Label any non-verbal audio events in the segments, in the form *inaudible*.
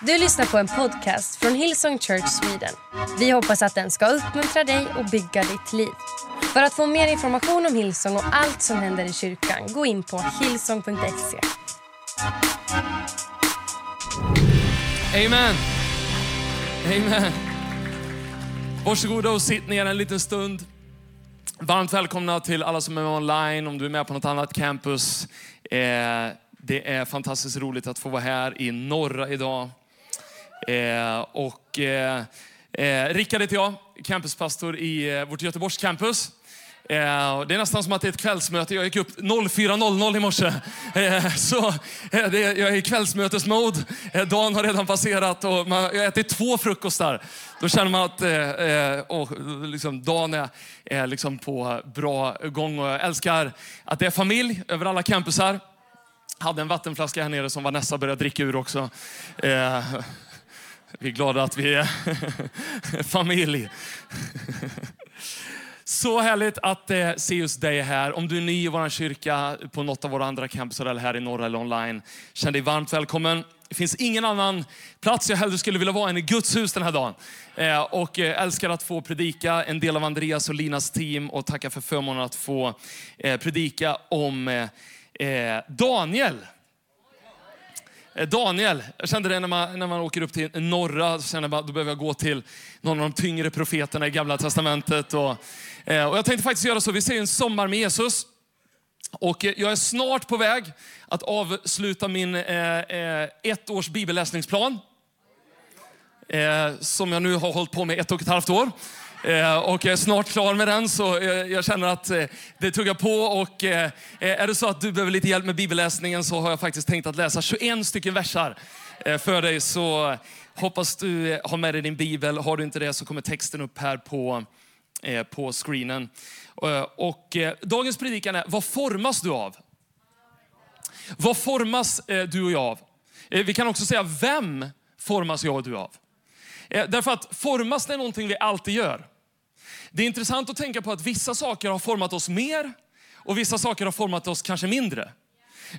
Du lyssnar på en podcast från Hillsong Church Sweden. Vi hoppas att den ska uppmuntra dig och bygga ditt liv. För att få mer information om Hillsong och allt som händer i kyrkan, gå in på hillsong.se. Amen. Amen. Varsågoda och sitt ner en liten stund. Varmt välkomna till alla som är med online, om du är med på något annat campus. Eh, det är fantastiskt roligt att få vara här i norra idag. Eh, och, eh, eh, Rickard heter jag, campuspastor i eh, vårt Göteborgs campus. Eh, det är nästan som att det är ett kvällsmöte. Jag gick upp 04.00 i morse. Eh, så eh, det, jag är i kvällsmötesmode. Eh, dagen har redan passerat och man, jag har ätit två frukostar. Då känner man att eh, oh, liksom, dagen är, är liksom på bra gång. Och jag älskar att det är familj över alla campusar. Hade en vattenflaska här nere som Vanessa började dricka ur också. Eh, vi är glada att vi är *laughs* familj. Så härligt att eh, se just dig här. Om du är ny i vår kyrka på något av våra andra campusar eller här i norra eller online, känn dig varmt välkommen. Det finns ingen annan plats jag hellre skulle vilja vara än i Guds hus den här dagen. Eh, och eh, älskar att få predika, en del av Andreas och Linas team och tacka för förmånen att få eh, predika om eh, eh, Daniel. Eh, Daniel, jag kände det när man, när man åker upp till norra, så kände jag då behöver jag gå till någon av de tyngre profeterna i gamla testamentet. Och, eh, och jag tänkte faktiskt göra så, vi ser en sommar med Jesus. Och eh, jag är snart på väg att avsluta min eh, ett års bibelläsningsplan. Eh, som jag nu har hållit på med ett och ett halvt år. Eh, och jag är snart klar med den, så eh, jag känner att eh, det tuggar på. Och eh, är det så att du behöver lite hjälp med bibelläsningen så har jag faktiskt tänkt att läsa 21 stycken versar eh, för dig. Så hoppas du har med dig din bibel. Har du inte det så kommer texten upp här på, på screenen. Och dagens predikan är, vad formas du av? Vad formas du och jag av? Vi kan också säga, vem formas jag och du av? Därför att formas det någonting vi alltid gör. Det är intressant att tänka på att vissa saker har format oss mer och vissa saker har format oss kanske mindre.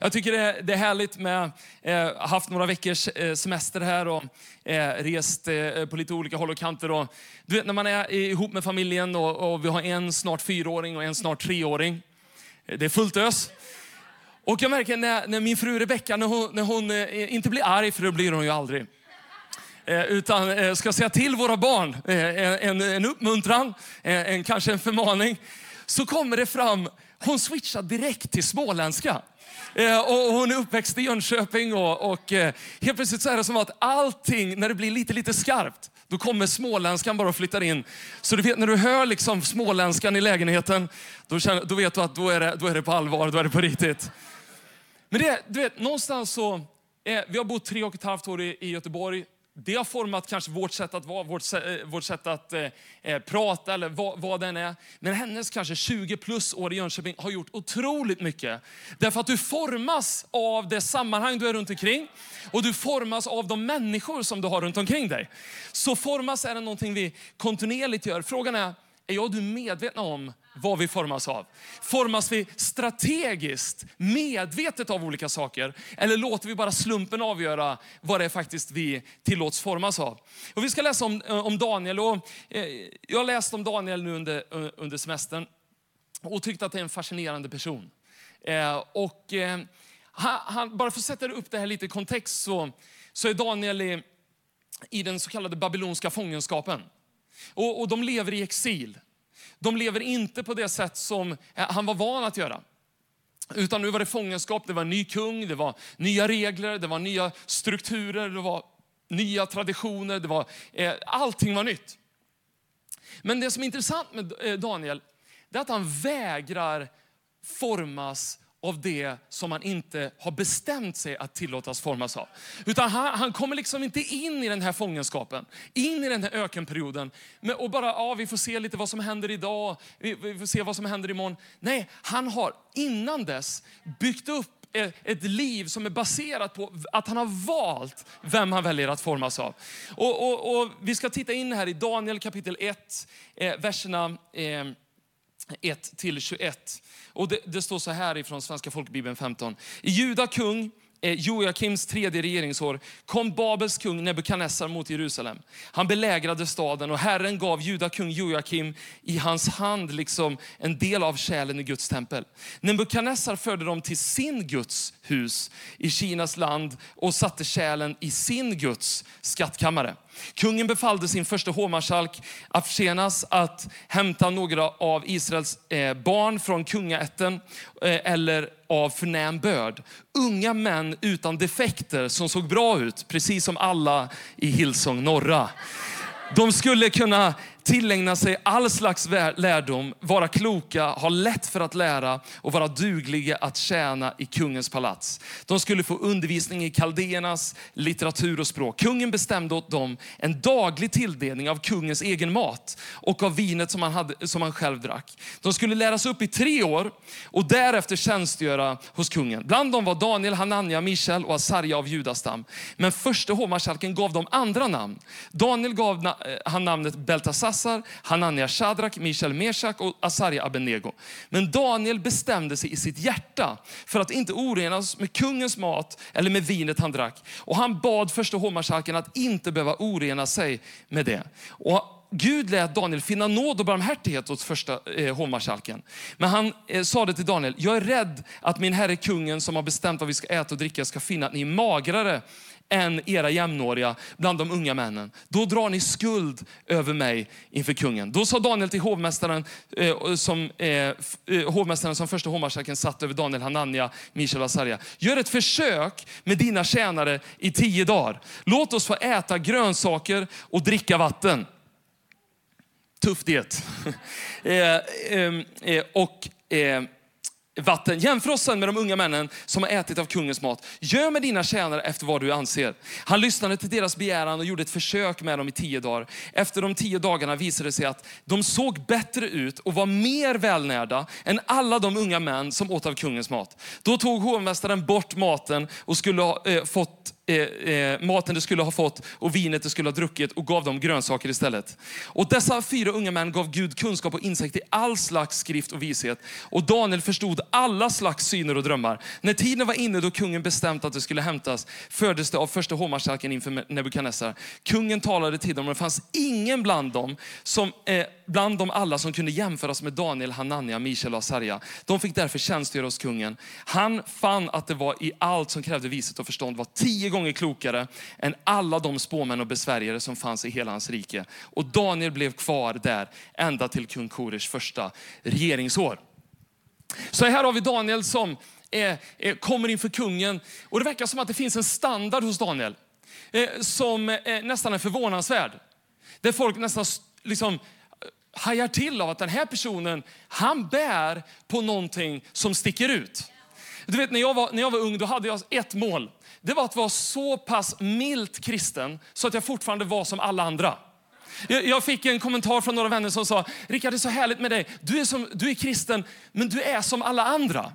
Jag tycker det, är härligt med, eh, haft några veckors eh, semester här och eh, rest eh, på lite olika håll och kanter. Och, du vet när man är ihop med familjen och, och vi har en snart fyraåring och en snart treåring. Eh, det är fullt ös. Och jag märker när, när min fru Rebecka, när hon, när hon eh, inte blir arg, för det blir hon ju aldrig. Eh, utan eh, ska säga till våra barn eh, en, en uppmuntran, en, kanske en förmaning, så kommer det fram, hon switchar direkt till småländska. Och hon är uppväxt i Jönköping och, och helt plötsligt så är det som att allting, när det blir lite, lite skarpt, då kommer småländskan bara och flyttar in. Så du vet när du hör liksom småländskan i lägenheten, då, känner, då vet du att då är, det, då är det på allvar, då är det på riktigt. Men det, du vet, någonstans så, eh, vi har bott tre och ett halvt år i, i Göteborg det har format kanske vårt sätt att vara, vårt, eh, vårt sätt att eh, eh, prata eller vad, vad den är. Men hennes kanske 20 plus år i Jönköping har gjort otroligt mycket. Därför att du formas av det sammanhang du är runt omkring och du formas av de människor som du har runt omkring dig. Så formas är det någonting vi kontinuerligt gör. Frågan är, är jag och du medvetna om vad vi formas av? Formas vi strategiskt, medvetet av olika saker? Eller låter vi bara slumpen avgöra vad det är faktiskt vi tillåts formas av? Och vi ska läsa om, eh, om Daniel. Och, eh, jag har läst om Daniel nu under, eh, under semestern och tyckte att det är en fascinerande person. Eh, och, eh, han, bara för att sätta upp det här lite i kontext så, så är Daniel i, i den så kallade babyloniska fångenskapen. Och, och de lever i exil. De lever inte på det sätt som eh, han var van att göra. Utan nu var det fångenskap, det var en ny kung, det var nya regler, det var nya strukturer, det var nya traditioner, det var, eh, allting var nytt. Men det som är intressant med eh, Daniel, det är att han vägrar formas av det som han inte har bestämt sig att tillåtas formas av. Utan han, han, kommer liksom inte in i den här fångenskapen, in i den här ökenperioden och bara, ja vi får se lite vad som händer idag, vi, vi får se vad som händer imorgon. Nej, han har innan dess byggt upp e, ett liv som är baserat på att han har valt vem han väljer att formas av. Och, och, och vi ska titta in här i Daniel kapitel 1, eh, verserna eh, 1-21. Och det, det, står så här ifrån Svenska folkbibeln 15. I Juda kung eh, Joakims tredje regeringsår kom Babels kung Nebukadnessar mot Jerusalem. Han belägrade staden och Herren gav Juda kung Joakim i hans hand liksom en del av själen i Guds tempel. Nebukadnessar förde dem till sin Guds hus i Kinas land och satte själen i sin Guds skattkammare. Kungen befallde sin första hovmarskalk Afsenas att hämta några av Israels eh, barn från kungaätten eh, eller av förnäm börd. Unga män utan defekter som såg bra ut, precis som alla i Hillsong norra. De skulle kunna tillägna sig all slags lärdom, vara kloka, ha lätt för att lära och vara dugliga att tjäna i kungens palats. De skulle få undervisning i kaldéernas litteratur och språk. Kungen bestämde åt dem en daglig tilldelning av kungens egen mat och av vinet som han, hade, som han själv drack. De skulle läras upp i tre år och därefter tjänstgöra hos kungen. Bland dem var Daniel, Hanania, Michel och Asarja av judastam. Men förste hovmarskalken gav dem andra namn. Daniel gav eh, han namnet Beltasar Belsassar, Hanania Shadrak, Mishael Meshach och Asarja Abenego. Men Daniel bestämde sig i sitt hjärta för att inte orenas med kungens mat eller med vinet han drack. Och han bad första hovmarskalken att inte behöva orena sig med det. Och Gud lät Daniel finna nåd och barmhärtighet hos första eh, hovmarskalken. Men han eh, sa det till Daniel, jag är rädd att min herre kungen som har bestämt vad vi ska äta och dricka ska finna att ni är magrare än era jämnåriga bland de unga männen. Då drar ni skuld över mig inför kungen. Då sa Daniel till hovmästaren eh, som, eh, eh, hovmästaren som första hovmarskalken satt över Daniel, Hanania, Mishael och Azaria. Gör ett försök med dina tjänare i tio dagar. Låt oss få äta grönsaker och dricka vatten. Tuff diet. *laughs* Eh, ehm, eh, och eh, vatten. Jämför oss sen med de unga männen som har ätit av kungens mat. Gör med dina tjänare efter vad du anser. Han lyssnade till deras begäran och gjorde ett försök med dem i tio dagar. Efter de tio dagarna visade det sig att de såg bättre ut och var mer välnärda än alla de unga män som åt av kungens mat. Då tog hovmästaren bort maten och skulle ha eh, fått eh, eh, maten de skulle ha fått och vinet de skulle ha druckit och gav dem grönsaker istället. Och dessa fyra unga män gav Gud kunskap och insikt i all slags skrift och vishet. Och Daniel förstod alla slags syner och drömmar. När tiden var inne då kungen bestämt att det skulle hämtas fördes det av första hovmarskalken inför Nebukadnessar. Kungen talade till dem och det fanns ingen bland dem som eh, bland dem alla som kunde jämföras med Daniel, Hanania, Mishael och Asarja. De fick därför tjänstgöra hos kungen. Han fann att det var i allt som krävde vishet och förstånd var tio gånger klokare än alla de spåmän och besvärjare som fanns i hela hans rike. Och Daniel blev kvar där ända till kung Kores första regeringsår. Så här har vi Daniel som är, är, kommer inför kungen och det verkar som att det finns en standard hos Daniel eh, som eh, nästan är förvånansvärd. Där folk nästan liksom eh, hajar till av att den här personen, han bär på någonting som sticker ut. Du vet, när jag var, när jag var ung då hade jag ett mål. Det var att vara så pass milt kristen så att jag fortfarande var som alla andra. Jag, fick en kommentar från några vänner som sa, Rickard det är så härligt med dig. Du är, som, du är kristen, men du är som alla andra.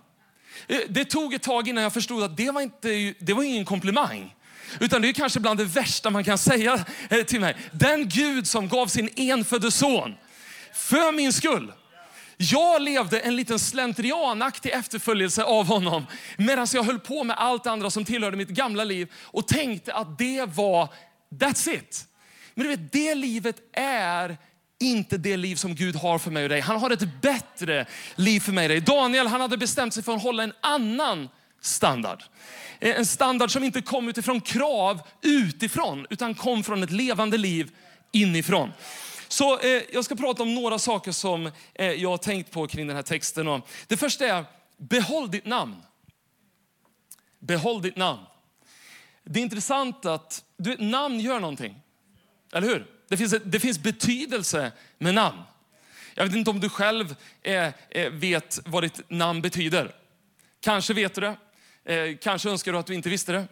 Eh, det tog ett tag innan jag förstod att det var, inte, det var ingen komplimang. Utan det är kanske bland det värsta man kan säga eh, till mig. Den Gud som gav sin enfödde son för min skull. Jag levde en liten slentrianaktig efterföljelse av honom medan jag höll på med allt andra som tillhörde mitt gamla liv och tänkte att det var that's it. Men du vet, det livet är inte det liv som Gud har för mig och dig. Han har ett bättre liv för mig och dig. Daniel han hade bestämt sig för att hålla en annan standard. Eh, en standard som inte kom utifrån krav utifrån utan kom från ett levande liv inifrån. Så eh, jag ska prata om några saker som eh, jag har tänkt på kring den här texten. Och det första är, behåll ditt namn. Behåll ditt namn. Det är intressant att du, namn gör någonting. Eller hur? Det finns, det finns betydelse med namn. Jag vet inte om du själv eh, eh vet vad ditt namn betyder. Kanske vet du det. Eh, kanske önskar du att du inte visste det.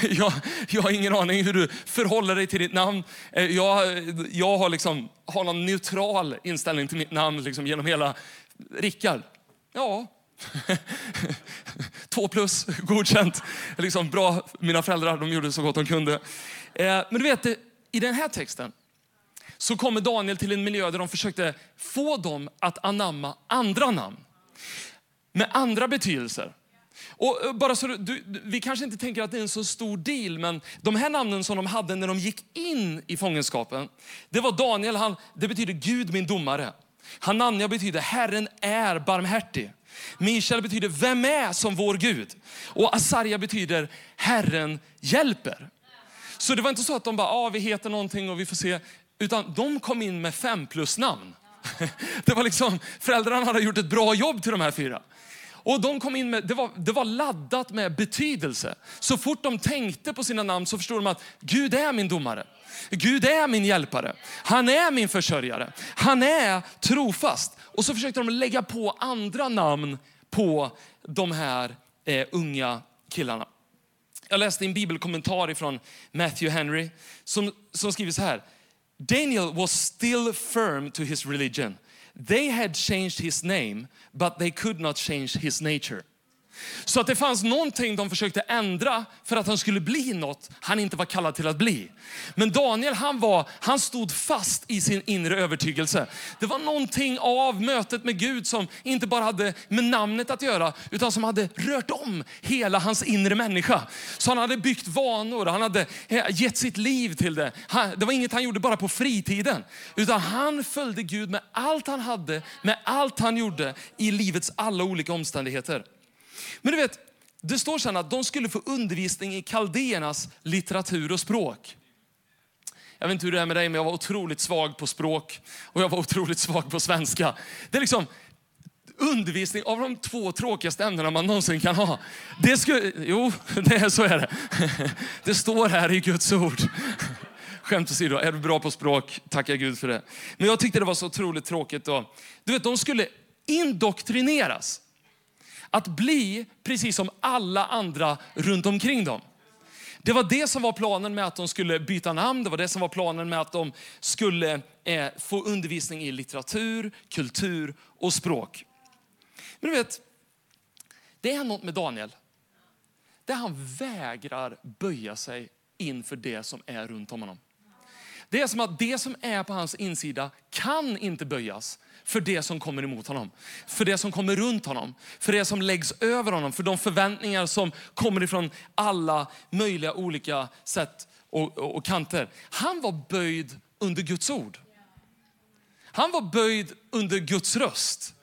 *laughs* jag, jag har ingen aning hur du förhåller dig till ditt namn. Eh, jag, jag har, liksom, har någon neutral inställning till mitt namn liksom, genom hela... Rickard? Ja. *laughs* Två plus, godkänt. Liksom, bra, mina föräldrar de gjorde så gott de kunde. Eh, men du vet, i den här texten så kommer Daniel till en miljö där de försökte få dem att anamma andra namn. Med andra betydelser. Och eh, bara så du, vi kanske inte tänker att det är en så stor deal, men de här namnen som de hade när de gick in i fångenskapen, det var Daniel, han, det betyder Gud min domare. Hananja betyder Herren är barmhärtig. Mishael betyder Vem är som vår Gud? Och Asarja betyder Herren hjälper. Så det var inte så att de bara, ah, vi heter någonting och vi får se. Utan de kom in med fem plus namn. *laughs* Det var liksom, föräldrarna hade gjort ett bra jobb till de här fyra. Och de kom in med, det var, det var laddat med betydelse. Så fort de tänkte på sina namn så förstod de att Gud är min domare. Gud är min hjälpare. Han är min försörjare. Han är trofast. Och så försökte de lägga på andra namn på de här eh, unga killarna. Jag läste en bibelkommentar från Matthew Henry som, som skriver så här. Daniel was still firm to his religion. They had changed his name, but they could not change his nature. Så att det fanns någonting de försökte ändra för att han skulle bli något han inte var kallad till att bli. Men Daniel han, var, han stod fast i sin inre övertygelse. Det var någonting av mötet med Gud som inte bara hade med namnet att göra, utan som hade rört om hela hans inre människa. Så han hade byggt vanor, han hade eh, gett sitt liv till det. Det var inget han gjorde bara på fritiden, utan han följde Gud med allt han hade, med allt han gjorde i livets alla olika omständigheter. Men du vet, det står sen att de skulle få undervisning i kaldéernas litteratur och språk. Jag vet inte hur det är med dig, men jag var otroligt svag på språk och jag var otroligt svag på svenska. Det är liksom undervisning av de två tråkigaste ämnena man någonsin kan ha. Det skulle, jo, det är, så är det. Det står här i Guds ord. Skämt åsido, är du bra på språk, tacka Gud för det. Men jag tyckte det var så otroligt tråkigt. Då. Du vet, de skulle indoktrineras. Att bli precis som alla andra runt omkring dem. Det var det som var planen med att de skulle byta namn. Det var det som var planen med att de skulle eh, få undervisning i litteratur, kultur och språk. Men du vet, det är något med Daniel. Där han vägrar böja sig inför det som är runt om honom. Det är som att det som är på hans insida kan inte böjas för det som kommer emot honom. För det som kommer runt honom. För det som läggs över honom. För de förväntningar som kommer ifrån alla möjliga olika sätt och, och, och kanter. Han var böjd under Guds ord. Han var böjd under Guds röst.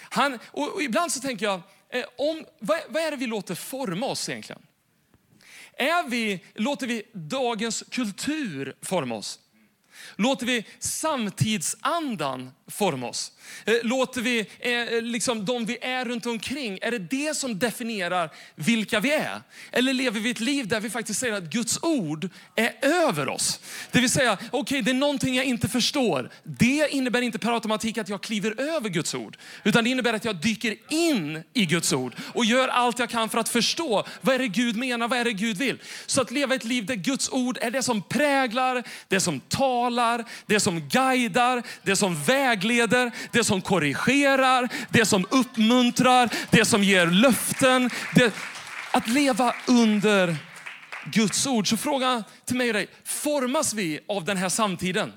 Han, och, och ibland så tänker jag, eh, om, vad, vad är det vi låter forma oss egentligen? Är vi, låter vi dagens kultur forma oss? Låter vi samtidsandan forma oss? Eh, låter vi eh, liksom de vi är runt omkring, är det det som definierar vilka vi är? Eller lever vi ett liv där vi faktiskt säger att Guds ord är över oss? Det vill säga, okej okay, det är någonting jag inte förstår. Det innebär inte per automatik att jag kliver över Guds ord. Utan det innebär att jag dyker in i Guds ord och gör allt jag kan för att förstå vad är det Gud menar, vad är det Gud vill. Så att leva ett liv där Guds ord är det som präglar, det som talar, det som guidar, det som vägleder, det som korrigerar, det som uppmuntrar, det som ger löften. Det, att leva under Guds ord. Så fråga till mig och dig, formas vi av den här samtiden?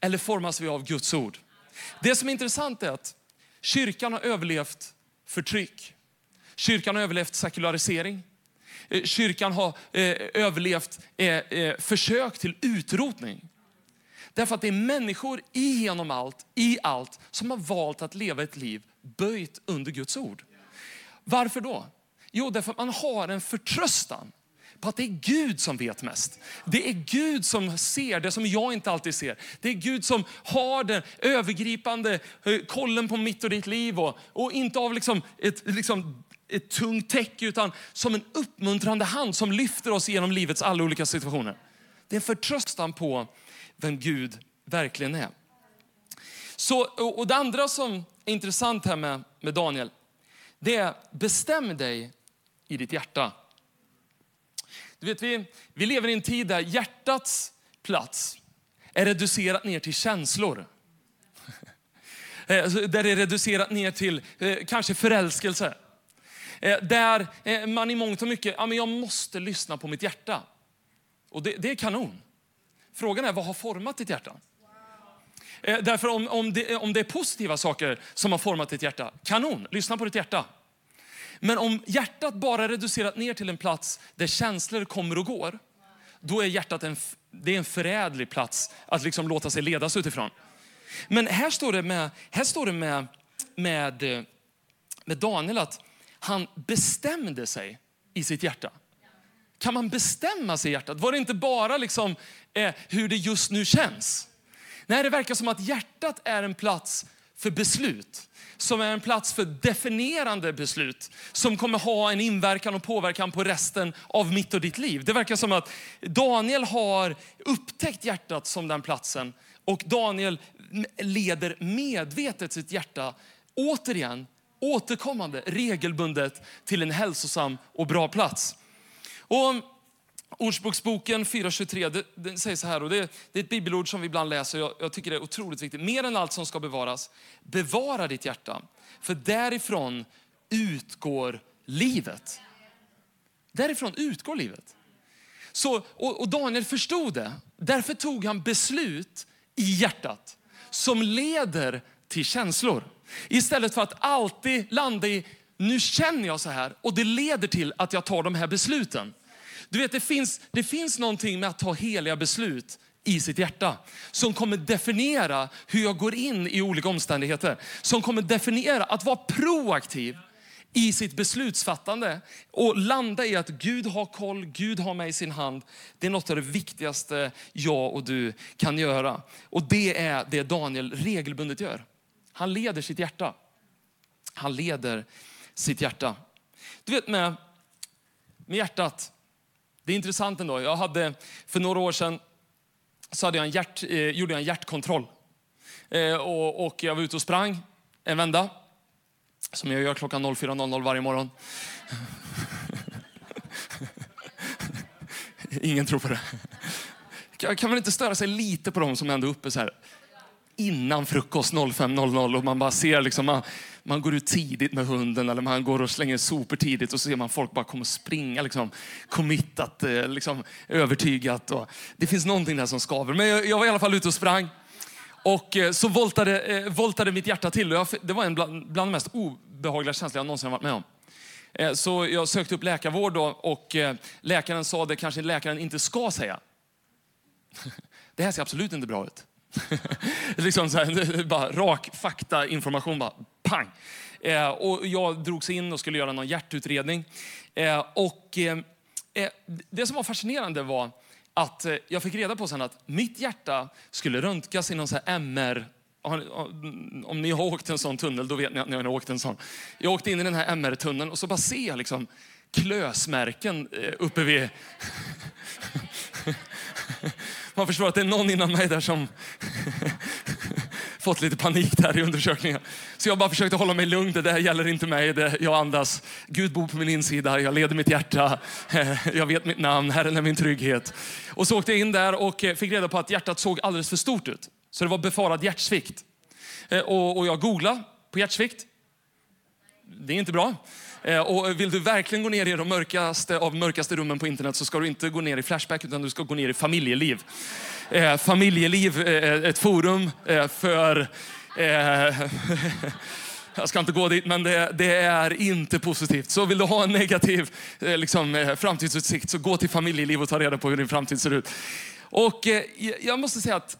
Eller formas vi av Guds ord? Det som är intressant är att kyrkan har överlevt förtryck. Kyrkan har överlevt sekularisering. Eh, kyrkan har eh, överlevt eh, eh försök till utrotning. Därför att det är människor genom allt, i allt, som har valt att leva ett liv böjt under Guds ord. Varför då? Jo, därför att man har en förtröstan på att det är Gud som vet mest. Det är Gud som ser det som jag inte alltid ser. Det är Gud som har den övergripande eh, kollen på mitt och ditt liv och, och inte av liksom ett, liksom ett tungt täcke utan som en uppmuntrande hand som lyfter oss genom livets alla olika situationer. Det är en förtröstan på vem Gud verkligen är. Så, och det andra som är intressant här med, med Daniel, det är bestäm dig i ditt hjärta. Du vet, vi, vi lever i en tid där hjärtats plats är reducerat ner till känslor. Eh, där det är reducerat ner till eh, kanske förälskelse. Eh, där man i mångt och mycket, ja men jag måste lyssna på mitt hjärta. Och det, det är kanon. Frågan är vad har format ditt hjärta? Eh, därför om, om, det, eh, om det är positiva saker som har format ditt hjärta, kanon, lyssna på ditt hjärta. Men om hjärtat bara är reducerat ner till en plats där känslor kommer och går, då är hjärtat en, det är en förädlig plats att liksom låta sig ledas utifrån. Men här står det med, här står det med, med, eh, med Daniel att han bestämde sig i sitt hjärta. Kan man bestämma sig i hjärtat? Var det inte bara liksom, eh, hur det just nu känns? Nej, det verkar som att hjärtat är en plats för beslut. Som är en plats för definierande beslut. Som kommer ha en inverkan och påverkan på resten av mitt och ditt liv. Det verkar som att Daniel har upptäckt hjärtat som den platsen. Och Daniel leder medvetet sitt hjärta återigen, återkommande, regelbundet till en hälsosam och bra plats. Och Ordspråksboken 4.23 det, det säger så här, och det, det, är ett bibelord som vi ibland läser, jag, jag tycker det är otroligt viktigt. Mer än allt som ska bevaras, bevara ditt hjärta. För därifrån utgår livet. Därifrån utgår livet. Så, och, och Daniel förstod det. Därför tog han beslut i hjärtat som leder till känslor. Istället för att alltid landa i, nu känner jag så här och det leder till att jag tar de här besluten. Du vet, det finns, det finns någonting med att ta heliga beslut i sitt hjärta som kommer definiera hur jag går in i olika omständigheter. Som kommer definiera att vara proaktiv i sitt beslutsfattande och landa i att Gud har koll, Gud har mig i sin hand. Det är något av det viktigaste jag och du kan göra. Och det är det Daniel regelbundet gör. Han leder sitt hjärta. Han leder sitt hjärta. Du vet med, med hjärtat, det är intressant ändå. Jag hade, för några år sedan så hade jag en hjärt, eh, gjorde jag en hjärtkontroll. Eh, och, och jag var ute och sprang en vända, som jag gör klockan 04.00 varje morgon. *laughs* Ingen tror på det. Kan man inte störa sig lite på dem som ändå är uppe så här innan frukost 05.00 och man bara ser liksom, man, man går ut tidigt med hunden eller man går och slänger sopor tidigt och så ser man folk bara komma och springa liksom, committat, eh, liksom, övertygat. Och det finns någonting där som skaver. Men jag, jag var i alla fall ute och sprang. Och eh, så voltade, eh, voltade mitt hjärta till. Jag, det var en bland, bland de mest obehagliga känslor jag någonsin varit med om. Eh, Så jag sökte upp läkarvård då, och eh, läkaren sa det kanske läkaren inte ska säga. *laughs* Det här ser absolut inte bra ut. *laughs* liksom så här, *laughs* bara rak faktainformation. bara pang. Eh, och jag drogs in och skulle göra någon hjärtutredning. Eh, och eh, eh det som var fascinerande var att eh, jag fick reda på sen att mitt hjärta skulle röntgas i någon så här MR mm, om ni har åkt en sån tunnel, då vet ni att ni har åkt en sån. Jag åkte in i den här MR-tunneln och så bara ser jag liksom klösmärken eh, uppe vid *laughs* man förstår att det är någon innan mig där som *laughs* fått lite panik där i undersökningen. Så jag bara försökte hålla mig lugn. Det där gäller inte mig. Det, jag andas. Gud bor på min insida. Jag leder mitt hjärta. *laughs* Jag vet mitt namn. Herren är min trygghet. Och så åkte jag in där och eh, fick reda på att hjärtat såg alldeles för stort ut. Så det var befarad hjärtsvikt. Eh, och, och, jag googlade på hjärtsvikt. Det är inte bra. Eh, och vill du verkligen gå ner i de mörkaste av mörkaste rummen på internet så ska du inte gå ner i Flashback utan du ska gå ner i familjeliv. Eh, familjeliv, eh, eh ett forum eh, för eh, *laughs* jag ska inte gå dit, men det, det, är inte positivt. Så vill du ha en negativ liksom, framtidsutsikt så gå till familjeliv och ta reda på hur din framtid ser ut. Och jag måste säga att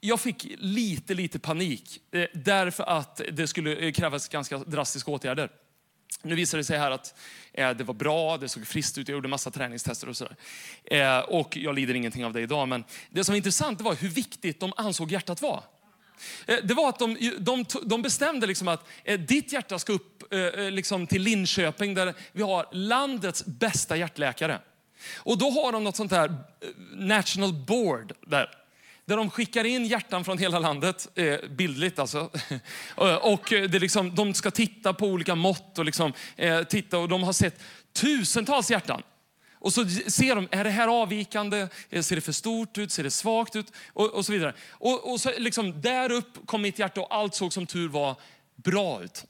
jag fick lite, lite panik därför att det skulle krävas ganska drastiska åtgärder. Nu visade det sig här att eh, det var bra, det såg friskt ut, jag gjorde massa träningstester och sådär. Eh, och jag lider ingenting av det idag. Men det som var intressant var hur viktigt de ansåg hjärtat var. Eh, det var att de, de, de bestämde liksom att eh, ditt hjärta ska upp eh, eh, liksom till Linköping där vi har landets bästa hjärtläkare. Och då har de något sånt här national board där där de skickar in hjärtan från hela landet, eh, bildligt alltså. *laughs* och eh, det liksom, de ska titta på olika mått och, liksom, eh, titta, och de har sett tusentals hjärtan. Och så ser de, är det här avvikande? Ser det för stort ut? Ser det svagt ut? Och, och så vidare. Och, och så liksom, där upp kom mitt hjärta och allt såg som tur var bra ut.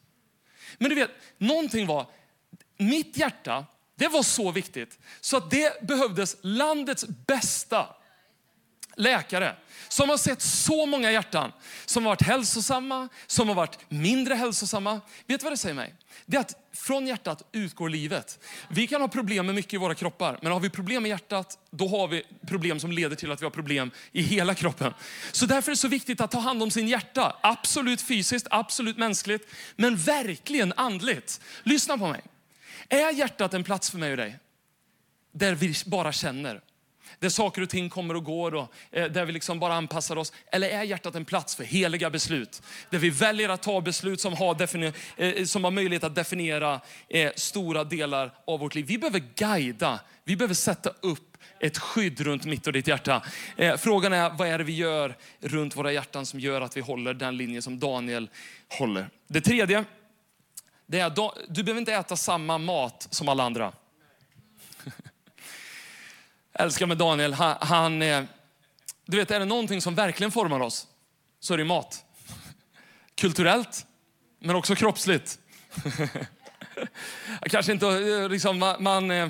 Men du vet, någonting var, mitt hjärta, det var så viktigt så att det behövdes landets bästa läkare som har sett så många hjärtan som har varit hälsosamma, som har varit mindre hälsosamma. Vet du vad det säger mig? Det är att från hjärtat utgår livet. Vi kan ha problem med mycket i våra kroppar, men har vi problem med hjärtat, då har vi problem som leder till att vi har problem i hela kroppen. Så därför är det så viktigt att ta hand om sin hjärta. Absolut fysiskt, absolut mänskligt, men verkligen andligt. Lyssna på mig. Är hjärtat en plats för mig och dig? Där vi bara känner, där saker och ting kommer och går och eh, där vi liksom bara anpassar oss? Eller är hjärtat en plats för heliga beslut? Där vi väljer att ta beslut som har, eh, som har möjlighet att definiera eh, stora delar av vårt liv. Vi behöver guida, vi behöver sätta upp ett skydd runt mitt och ditt hjärta. Eh, frågan är, vad är det vi gör runt våra hjärtan som gör att vi håller den linje som Daniel håller? Det tredje, det är att du behöver inte äta samma mat som alla andra älskar med Daniel, han, han, du vet är det någonting som verkligen formar oss så är det mat. Kulturellt, men också kroppsligt. *laughs* Kanske inte, eh, liksom, man, eh,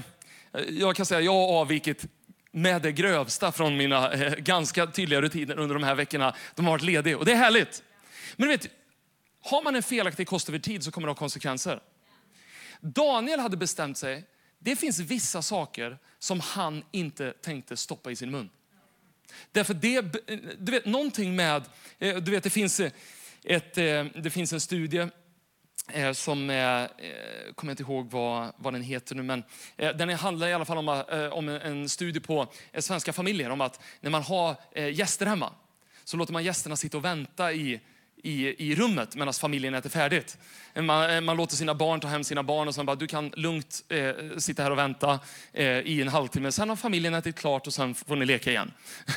jag kan säga jag har avvikit med det grövsta från mina eh, ganska tydliga rutiner under de här veckorna. De har varit lediga och det är härligt. Men du vet, har man en felaktig kost över tid så kommer det ha konsekvenser. Daniel hade bestämt sig det finns vissa saker som han inte tänkte stoppa i sin mun. Därför det, du vet någonting med, eh, du vet det finns, eh, ett, eh, det finns en studie som, jag kommer inte ihåg vad, vad den heter nu, men den handlar i alla fall om, om en studie på svenska familjer, om att när man har gäster hemma så låter man gästerna sitta och vänta i i, i rummet medan familjen äter färdigt. Man, eh, man, låter sina barn ta hem sina barn och sen bara, du kan lugnt eh, sitta här och vänta eh, i en halvtimme. Sen har familjen ätit klart och sen får ni leka igen.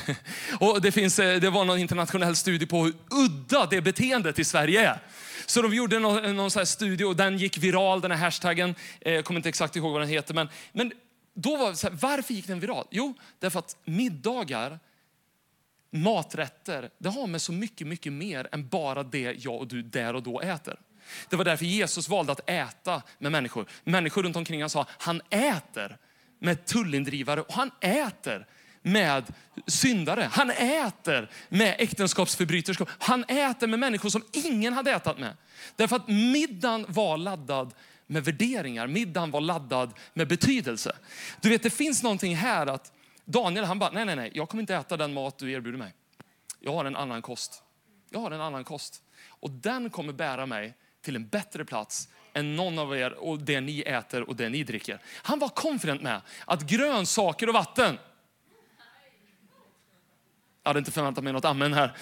*laughs* och det, finns, eh, det var någon internationell studie på hur udda det beteendet i Sverige är. Så de gjorde någon, någon så studie och den gick viral, den här hashtaggen. Eh, jag kommer inte exakt ihåg vad den heter. Men, men då var så här, varför gick den viral? Jo, därför att middagar maträtter, det har med så mycket, mycket mer än bara det jag och du där och då äter. Det var därför Jesus valde att äta med människor. Människor runt omkring han sa, han äter med tullindrivare och han äter med syndare. Han äter med äktenskapsförbryterskor. Han äter med människor som ingen hade ätit med. Därför att middagen var laddad med värderingar. Middagen var laddad med betydelse. Du vet, det finns någonting här att Daniel han bara, nej, nej, nej, jag kommer inte äta den mat du erbjuder mig. Jag har en annan kost. Jag har en annan kost. Och den kommer bära mig till en bättre plats än någon av er och det ni äter och det ni dricker. Han var konfident med att grönsaker och vatten, jag hade inte förväntat mig något amen här,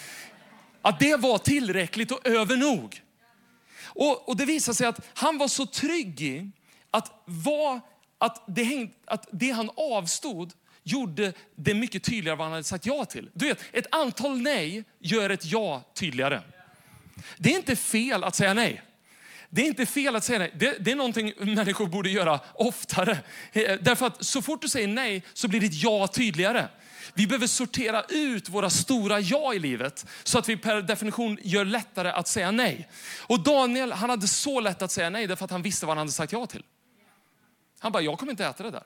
att det var tillräckligt och över nog. Och, och det visade sig att han var så trygg i att, var, att, det, häng, att det han avstod gjorde det mycket tydligare vad han hade sagt ja till. Du vet, ett antal nej gör ett ja tydligare. Det är inte fel att säga nej. Det är inte fel att säga nej. Det, det, är någonting människor borde göra oftare. Eh, därför att så fort du säger nej så blir ditt ja tydligare. Vi behöver sortera ut våra stora ja i livet så att vi per definition gör lättare att säga nej. Och Daniel han hade så lätt att säga nej därför att han visste vad han hade sagt ja till. Han bara, jag kommer inte äta det där.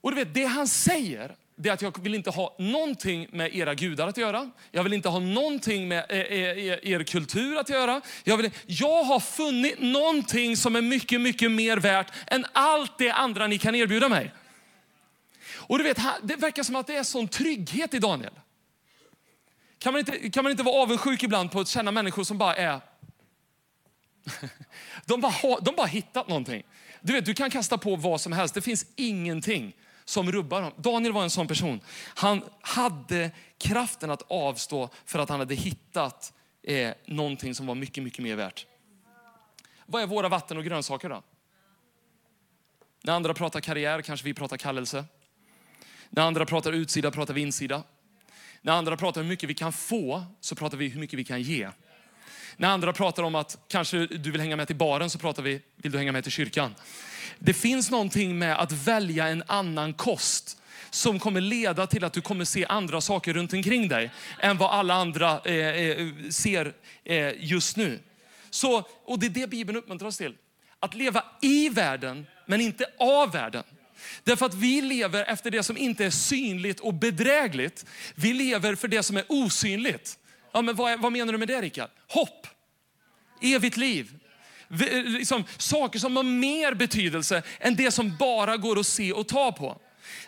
Och du vet, det han säger, det är att jag vill inte ha någonting med era gudar att göra. Jag vill inte ha någonting med er, er, er kultur att göra. Jag, vill, jag har funnit någonting som är mycket, mycket mer värt än allt det andra ni kan erbjuda mig. Och du vet, det verkar som att det är sån trygghet i Daniel. Kan man inte, kan man inte vara avundsjuk ibland på att känna människor som bara är... *laughs* De bara, har de bara hittat någonting. Du vet, du kan kasta på vad som helst. Det finns ingenting som rubbar honom. Daniel var en sån person. Han hade kraften att avstå för att han hade hittat eh, någonting som var mycket, mycket mer värt. Vad är våra vatten och grönsaker då? När andra pratar karriär kanske vi pratar kallelse. När andra pratar utsida pratar vi insida. När andra pratar hur mycket vi kan få så pratar vi hur mycket vi kan ge. När andra pratar om att kanske du vill hänga med till baren så pratar vi, vill du hänga med till kyrkan? Det finns någonting med att välja en annan kost som kommer leda till att du kommer se andra saker runt omkring dig än vad alla andra eh, eh ser eh, just nu. Så, och det är det Bibeln uppmuntrar oss till. Att leva i världen, men inte av världen. Därför att vi lever efter det som inte är synligt och bedrägligt. Vi lever för det som är osynligt. Ja, men vad, vad menar du med det Rickard? Hopp, evigt liv. Liksom, saker som har mer betydelse än det som bara går att se och ta på.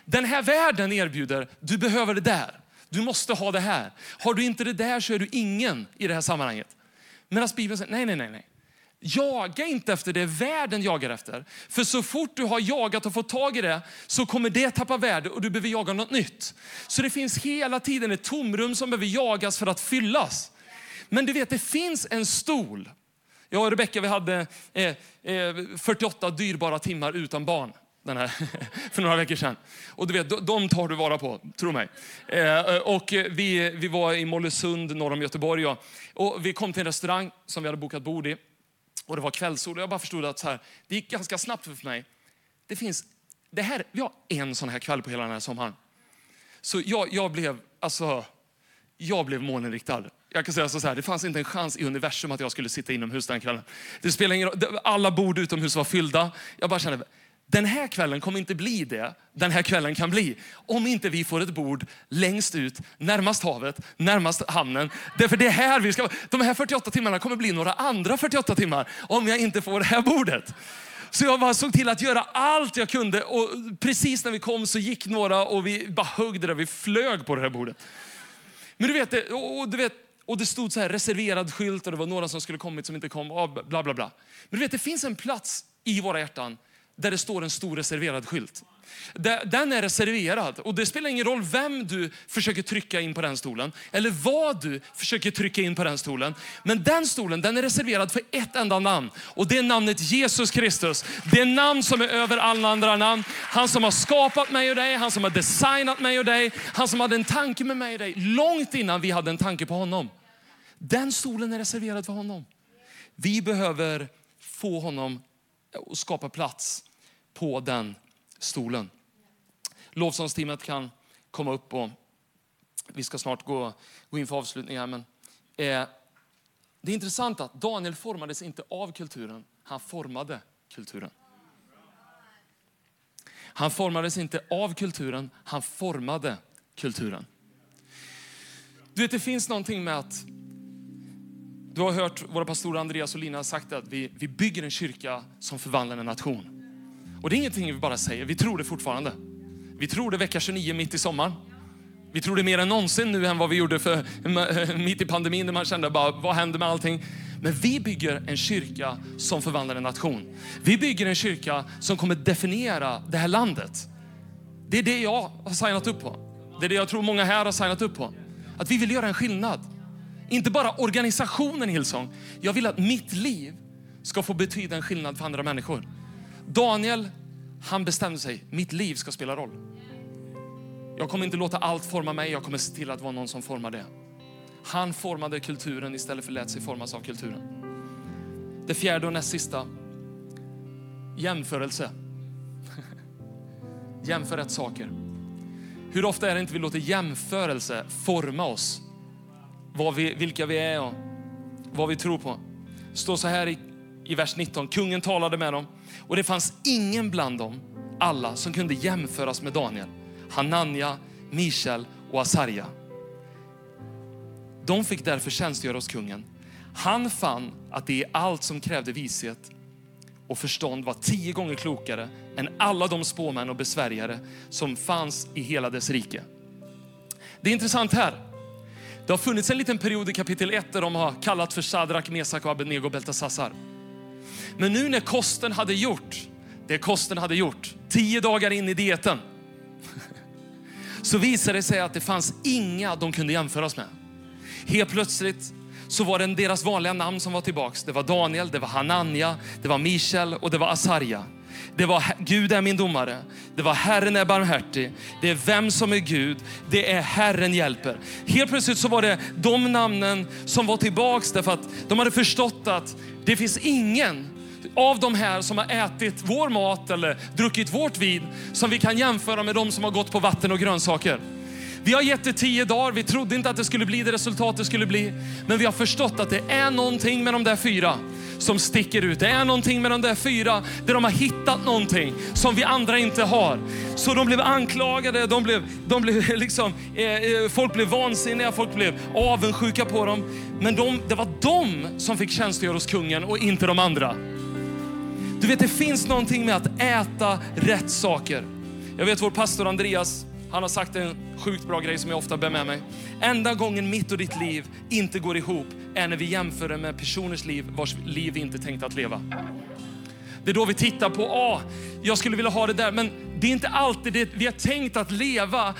Den här världen erbjuder, du behöver det där. Du måste ha det här. Har du inte det där så är du ingen i det här sammanhanget. Medan Bibeln säger, nej, nej, nej. nej. Jaga inte efter det världen jagar efter. För så fort du har jagat och fått tag i det så kommer det tappa värde och du behöver jaga något nytt. Så det finns hela tiden ett tomrum som behöver jagas för att fyllas. Men du vet, det finns en stol. Jag och Rebecka vi hade eh, eh, 48 dyrbara timmar utan barn den här, *laughs* för några veckor sedan. Och du vet, de tar du vara på, tro mig. Eh, eh, och vi, vi var i Mollösund norr om Göteborg Ja. och vi kom till en restaurang som vi hade bokat bord i. Och det var kvällssol och jag bara förstod att så här, det gick ganska snabbt för mig. Det finns, det här, vi har en sån här kväll på hela den här sommaren. Så jag, jag blev, alltså, jag blev målinriktad. Jag kan säga så här, det fanns inte en chans i universum att jag skulle sitta inomhus den kvällen. Det spelar ingen roll, alla bord utomhus var fyllda. Jag bara kände, den här kvällen kommer inte bli det den här kvällen kan bli. Om inte vi får ett bord längst ut, närmast havet, närmast hamnen. Därför det är här vi ska De här 48 timmarna kommer bli några andra 48 timmar om jag inte får det här bordet. Så jag bara såg till att göra allt jag kunde och precis när vi kom så gick några och vi bara högg det där, vi flög på det här bordet. Men du vet, och, du vet, och det stod så här reserverad skylt och det var några som skulle kommit som inte kom, och bla bla bla. Men du vet, det finns en plats i våra hjärtan där det står en stor reserverad skylt. Den är reserverad och det spelar ingen roll vem du försöker trycka in på den stolen eller vad du försöker trycka in på den stolen. Men den stolen den är reserverad för ett enda namn och det är namnet Jesus Kristus. Det är namn som är över alla andra namn. Han som har skapat mig och dig, han som har designat mig och dig, han som hade en tanke med mig och dig långt innan vi hade en tanke på honom. Den stolen är reserverad för honom. Vi behöver få honom att skapa plats på den stolen. Lovsångsteamet kan komma upp och vi ska snart gå, gå in för avslutning här. Men, eh, det är intressant att Daniel formades inte av kulturen, han formade kulturen. Han formades inte av kulturen, han formade kulturen. Du vet, det finns någonting med att du har hört våra pastorer Andreas och Lina sagt att vi, vi bygger en kyrka som förvandlar en nation. Och det är ingenting vi bara säger, vi tror det fortfarande. Vi tror det vecka 29 mitt i sommaren. Vi tror det mer än någonsin nu än vad vi gjorde för, *laughs* mitt i pandemin när man kände bara, vad händer med allting? Men vi bygger en kyrka som förvandlar en nation. Vi bygger en kyrka som kommer definiera det här landet. Det är det jag har signat upp på. Det är det jag tror många här har signat upp på. Att vi vill göra en skillnad. Inte bara organisationen Hillsong. Jag vill att mitt liv ska få betyda en skillnad för andra människor. Daniel, han bestämde sig, mitt liv ska spela roll. Jag kommer inte låta allt forma mig, jag kommer se till att vara någon som formar det. Han formade kulturen istället för att lät sig formas av kulturen. Det fjärde och näst sista, jämförelse. *laughs* Jämför rätt saker. Hur ofta är det inte vi låter jämförelse forma oss? Vad vi, vilka vi är och vad vi tror på. Det står så här i, i vers 19, kungen talade med dem och det fanns ingen bland dem alla som kunde jämföras med Daniel, Hanania, Mishael och Asarja. De fick därför tjänstgöra hos kungen. Han fann att det i allt som krävde vishet och förstånd var tio gånger klokare än alla de spåmän och besvärjare som fanns i hela dess rike. Det är intressant här. Det har funnits en liten period i kapitel 1 där de har kallat för Sadrak, Mesak och Abednego Beltasassar. Men nu när kosten hade gjort det kosten hade gjort, tio dagar in i dieten, så visade det sig att det fanns inga de kunde jämföras med. Helt plötsligt så var det deras vanliga namn som var tillbaks. Det var Daniel, det var Hanania, det var Michel och det var Asarja. Det var Gud är min domare. Det var Herren är barmhärtig. Det är vem som är Gud. Det är Herren hjälper. Helt plötsligt så var det de namnen som var tillbaks därför att de hade förstått att det finns ingen av de här som har ätit vår mat eller druckit vårt vin som vi kan jämföra med de som har gått på vatten och grönsaker. Vi har gett det tio dagar, vi trodde inte att det skulle bli det resultat det skulle bli. Men vi har förstått att det är någonting med de där fyra som sticker ut. Det är någonting med de där fyra där de har hittat någonting som vi andra inte har. Så de blev anklagade, de blev, de blev *laughs* liksom, eh, eh, folk blev vansinniga, folk blev avundsjuka på dem. Men de, det var de som fick tjänstgöra hos kungen och inte de andra. Du vet, det finns någonting med att äta rätt saker. Jag vet vår pastor Andreas, han har sagt en sjukt bra grej som jag ofta bär med mig. Enda gången mitt och ditt liv inte går ihop är när vi jämför det med personers liv vars liv vi inte tänkt att leva. Det är då vi tittar på, ah, jag skulle vilja ha det där, men det är inte alltid det vi har tänkt att leva,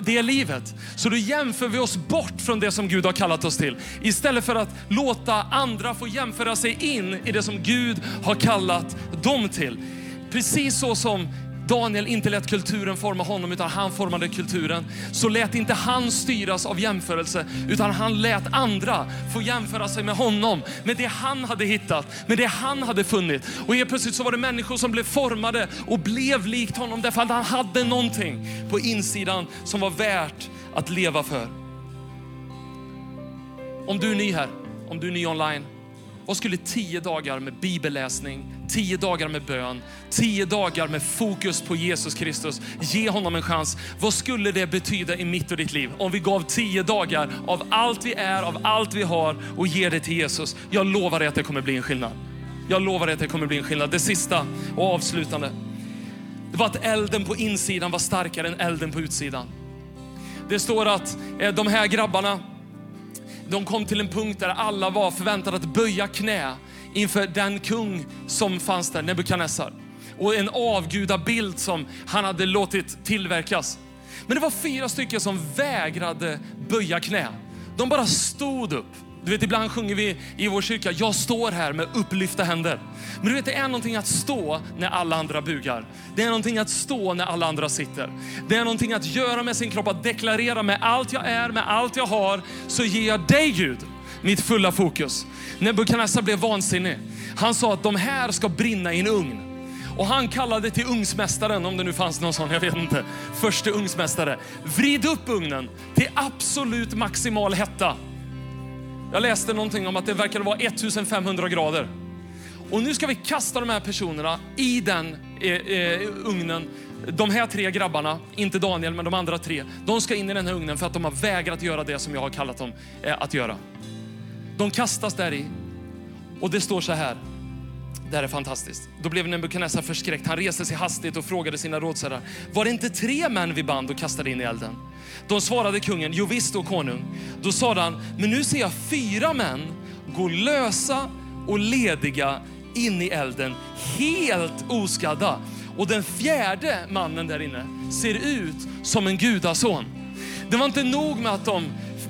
det livet. Så då jämför vi oss bort från det som Gud har kallat oss till. Istället för att låta andra få jämföra sig in i det som Gud har kallat dem till. Precis så som Daniel inte lät kulturen forma honom utan han formade kulturen. Så lät inte han styras av jämförelse utan han lät andra få jämföra sig med honom, med det han hade hittat, med det han hade funnit. Och helt plötsligt så var det människor som blev formade och blev likt honom därför att han hade någonting på insidan som var värt att leva för. Om du är ny här, om du är ny online, vad skulle tio dagar med bibelläsning, tio dagar med bön, tio dagar med fokus på Jesus Kristus, ge honom en chans. Vad skulle det betyda i mitt och ditt liv om vi gav tio dagar av allt vi är, av allt vi har och ger det till Jesus? Jag lovar dig att det kommer bli en skillnad. Jag lovar dig att det kommer bli en skillnad. Det sista och avslutande. Det var att elden på insidan var starkare än elden på utsidan. Det står att eh, de här grabbarna, de kom till en punkt där alla var förväntade att böja knä inför den kung som fanns där, Nebukadnessar. Och en avgudabild som han hade låtit tillverkas. Men det var fyra stycken som vägrade böja knä. De bara stod upp. Du vet, ibland sjunger vi i vår kyrka, jag står här med upplyfta händer. Men du vet, det är någonting att stå när alla andra bugar. Det är någonting att stå när alla andra sitter. Det är någonting att göra med sin kropp, att deklarera med allt jag är, med allt jag har, så ger jag dig Gud mitt fulla fokus. Nebukadnessar blev vansinnig. Han sa att de här ska brinna i en ugn. Och han kallade till ugnsmästaren, om det nu fanns någon sån, jag vet inte, förste ugnsmästare. Vrid upp ugnen till absolut maximal hetta. Jag läste någonting om att det verkade vara 1500 grader. Och nu ska vi kasta de här personerna i den eh, eh, ugnen. De här tre grabbarna, inte Daniel men de andra tre, de ska in i den här ugnen för att de har vägrat göra det som jag har kallat dem eh, att göra. De kastas där i och det står så här. Det här är fantastiskt. Då blev Nebukadnessar förskräckt. Han reste sig hastigt och frågade sina rådsherrar. Var det inte tre män vi band och kastade in i elden? De svarade kungen, jo visst, och konung. Då sade han, men nu ser jag fyra män gå lösa och lediga in i elden, helt oskadda. Och den fjärde mannen där inne ser ut som en gudason. Det var inte nog med att de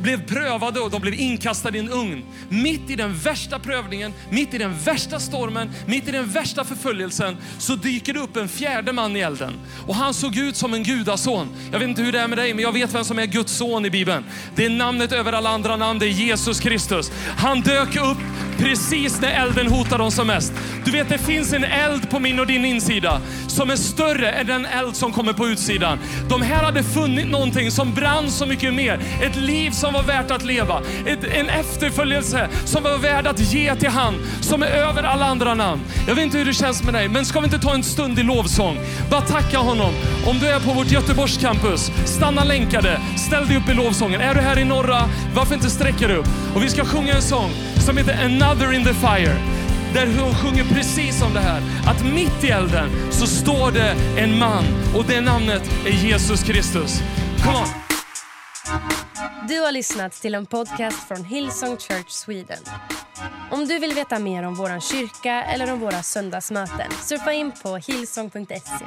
blev prövade och de blev inkastade i en ugn. Mitt i den värsta prövningen, mitt i den värsta stormen, mitt i den värsta förföljelsen så dyker det upp en fjärde man i elden. Och han såg ut som en gudason. Jag vet inte hur det är med dig, men jag vet vem som är Guds son i Bibeln. Det är namnet över alla andra namn, det är Jesus Kristus. Han dök upp precis när elden hotar dem som mest. Du vet, det finns en eld på min och din insida som är större än den eld som kommer på utsidan. De här hade funnit någonting som brann så mycket mer. Ett liv som var värt att leva. Ett, en efterföljelse som var värd att ge till han som är över alla andra namn. Jag vet inte hur det känns med dig, men ska vi inte ta en stund i lovsång? Bara tacka honom. Om du är på vårt Göteborgs campus, stanna länkade, ställ dig upp i lovsången. Är du här i norra, varför inte sträcka dig upp? Och vi ska sjunga en sång som heter Another in the fire. Där hon sjunger precis om det här. Att mitt i elden så står det en man och det namnet är Jesus Kristus. Come on! Du har lyssnat till en podcast från Hillsong Church Sweden. Om du vill veta mer om vår kyrka eller om våra söndagsmöten surfa in på hillsong.se.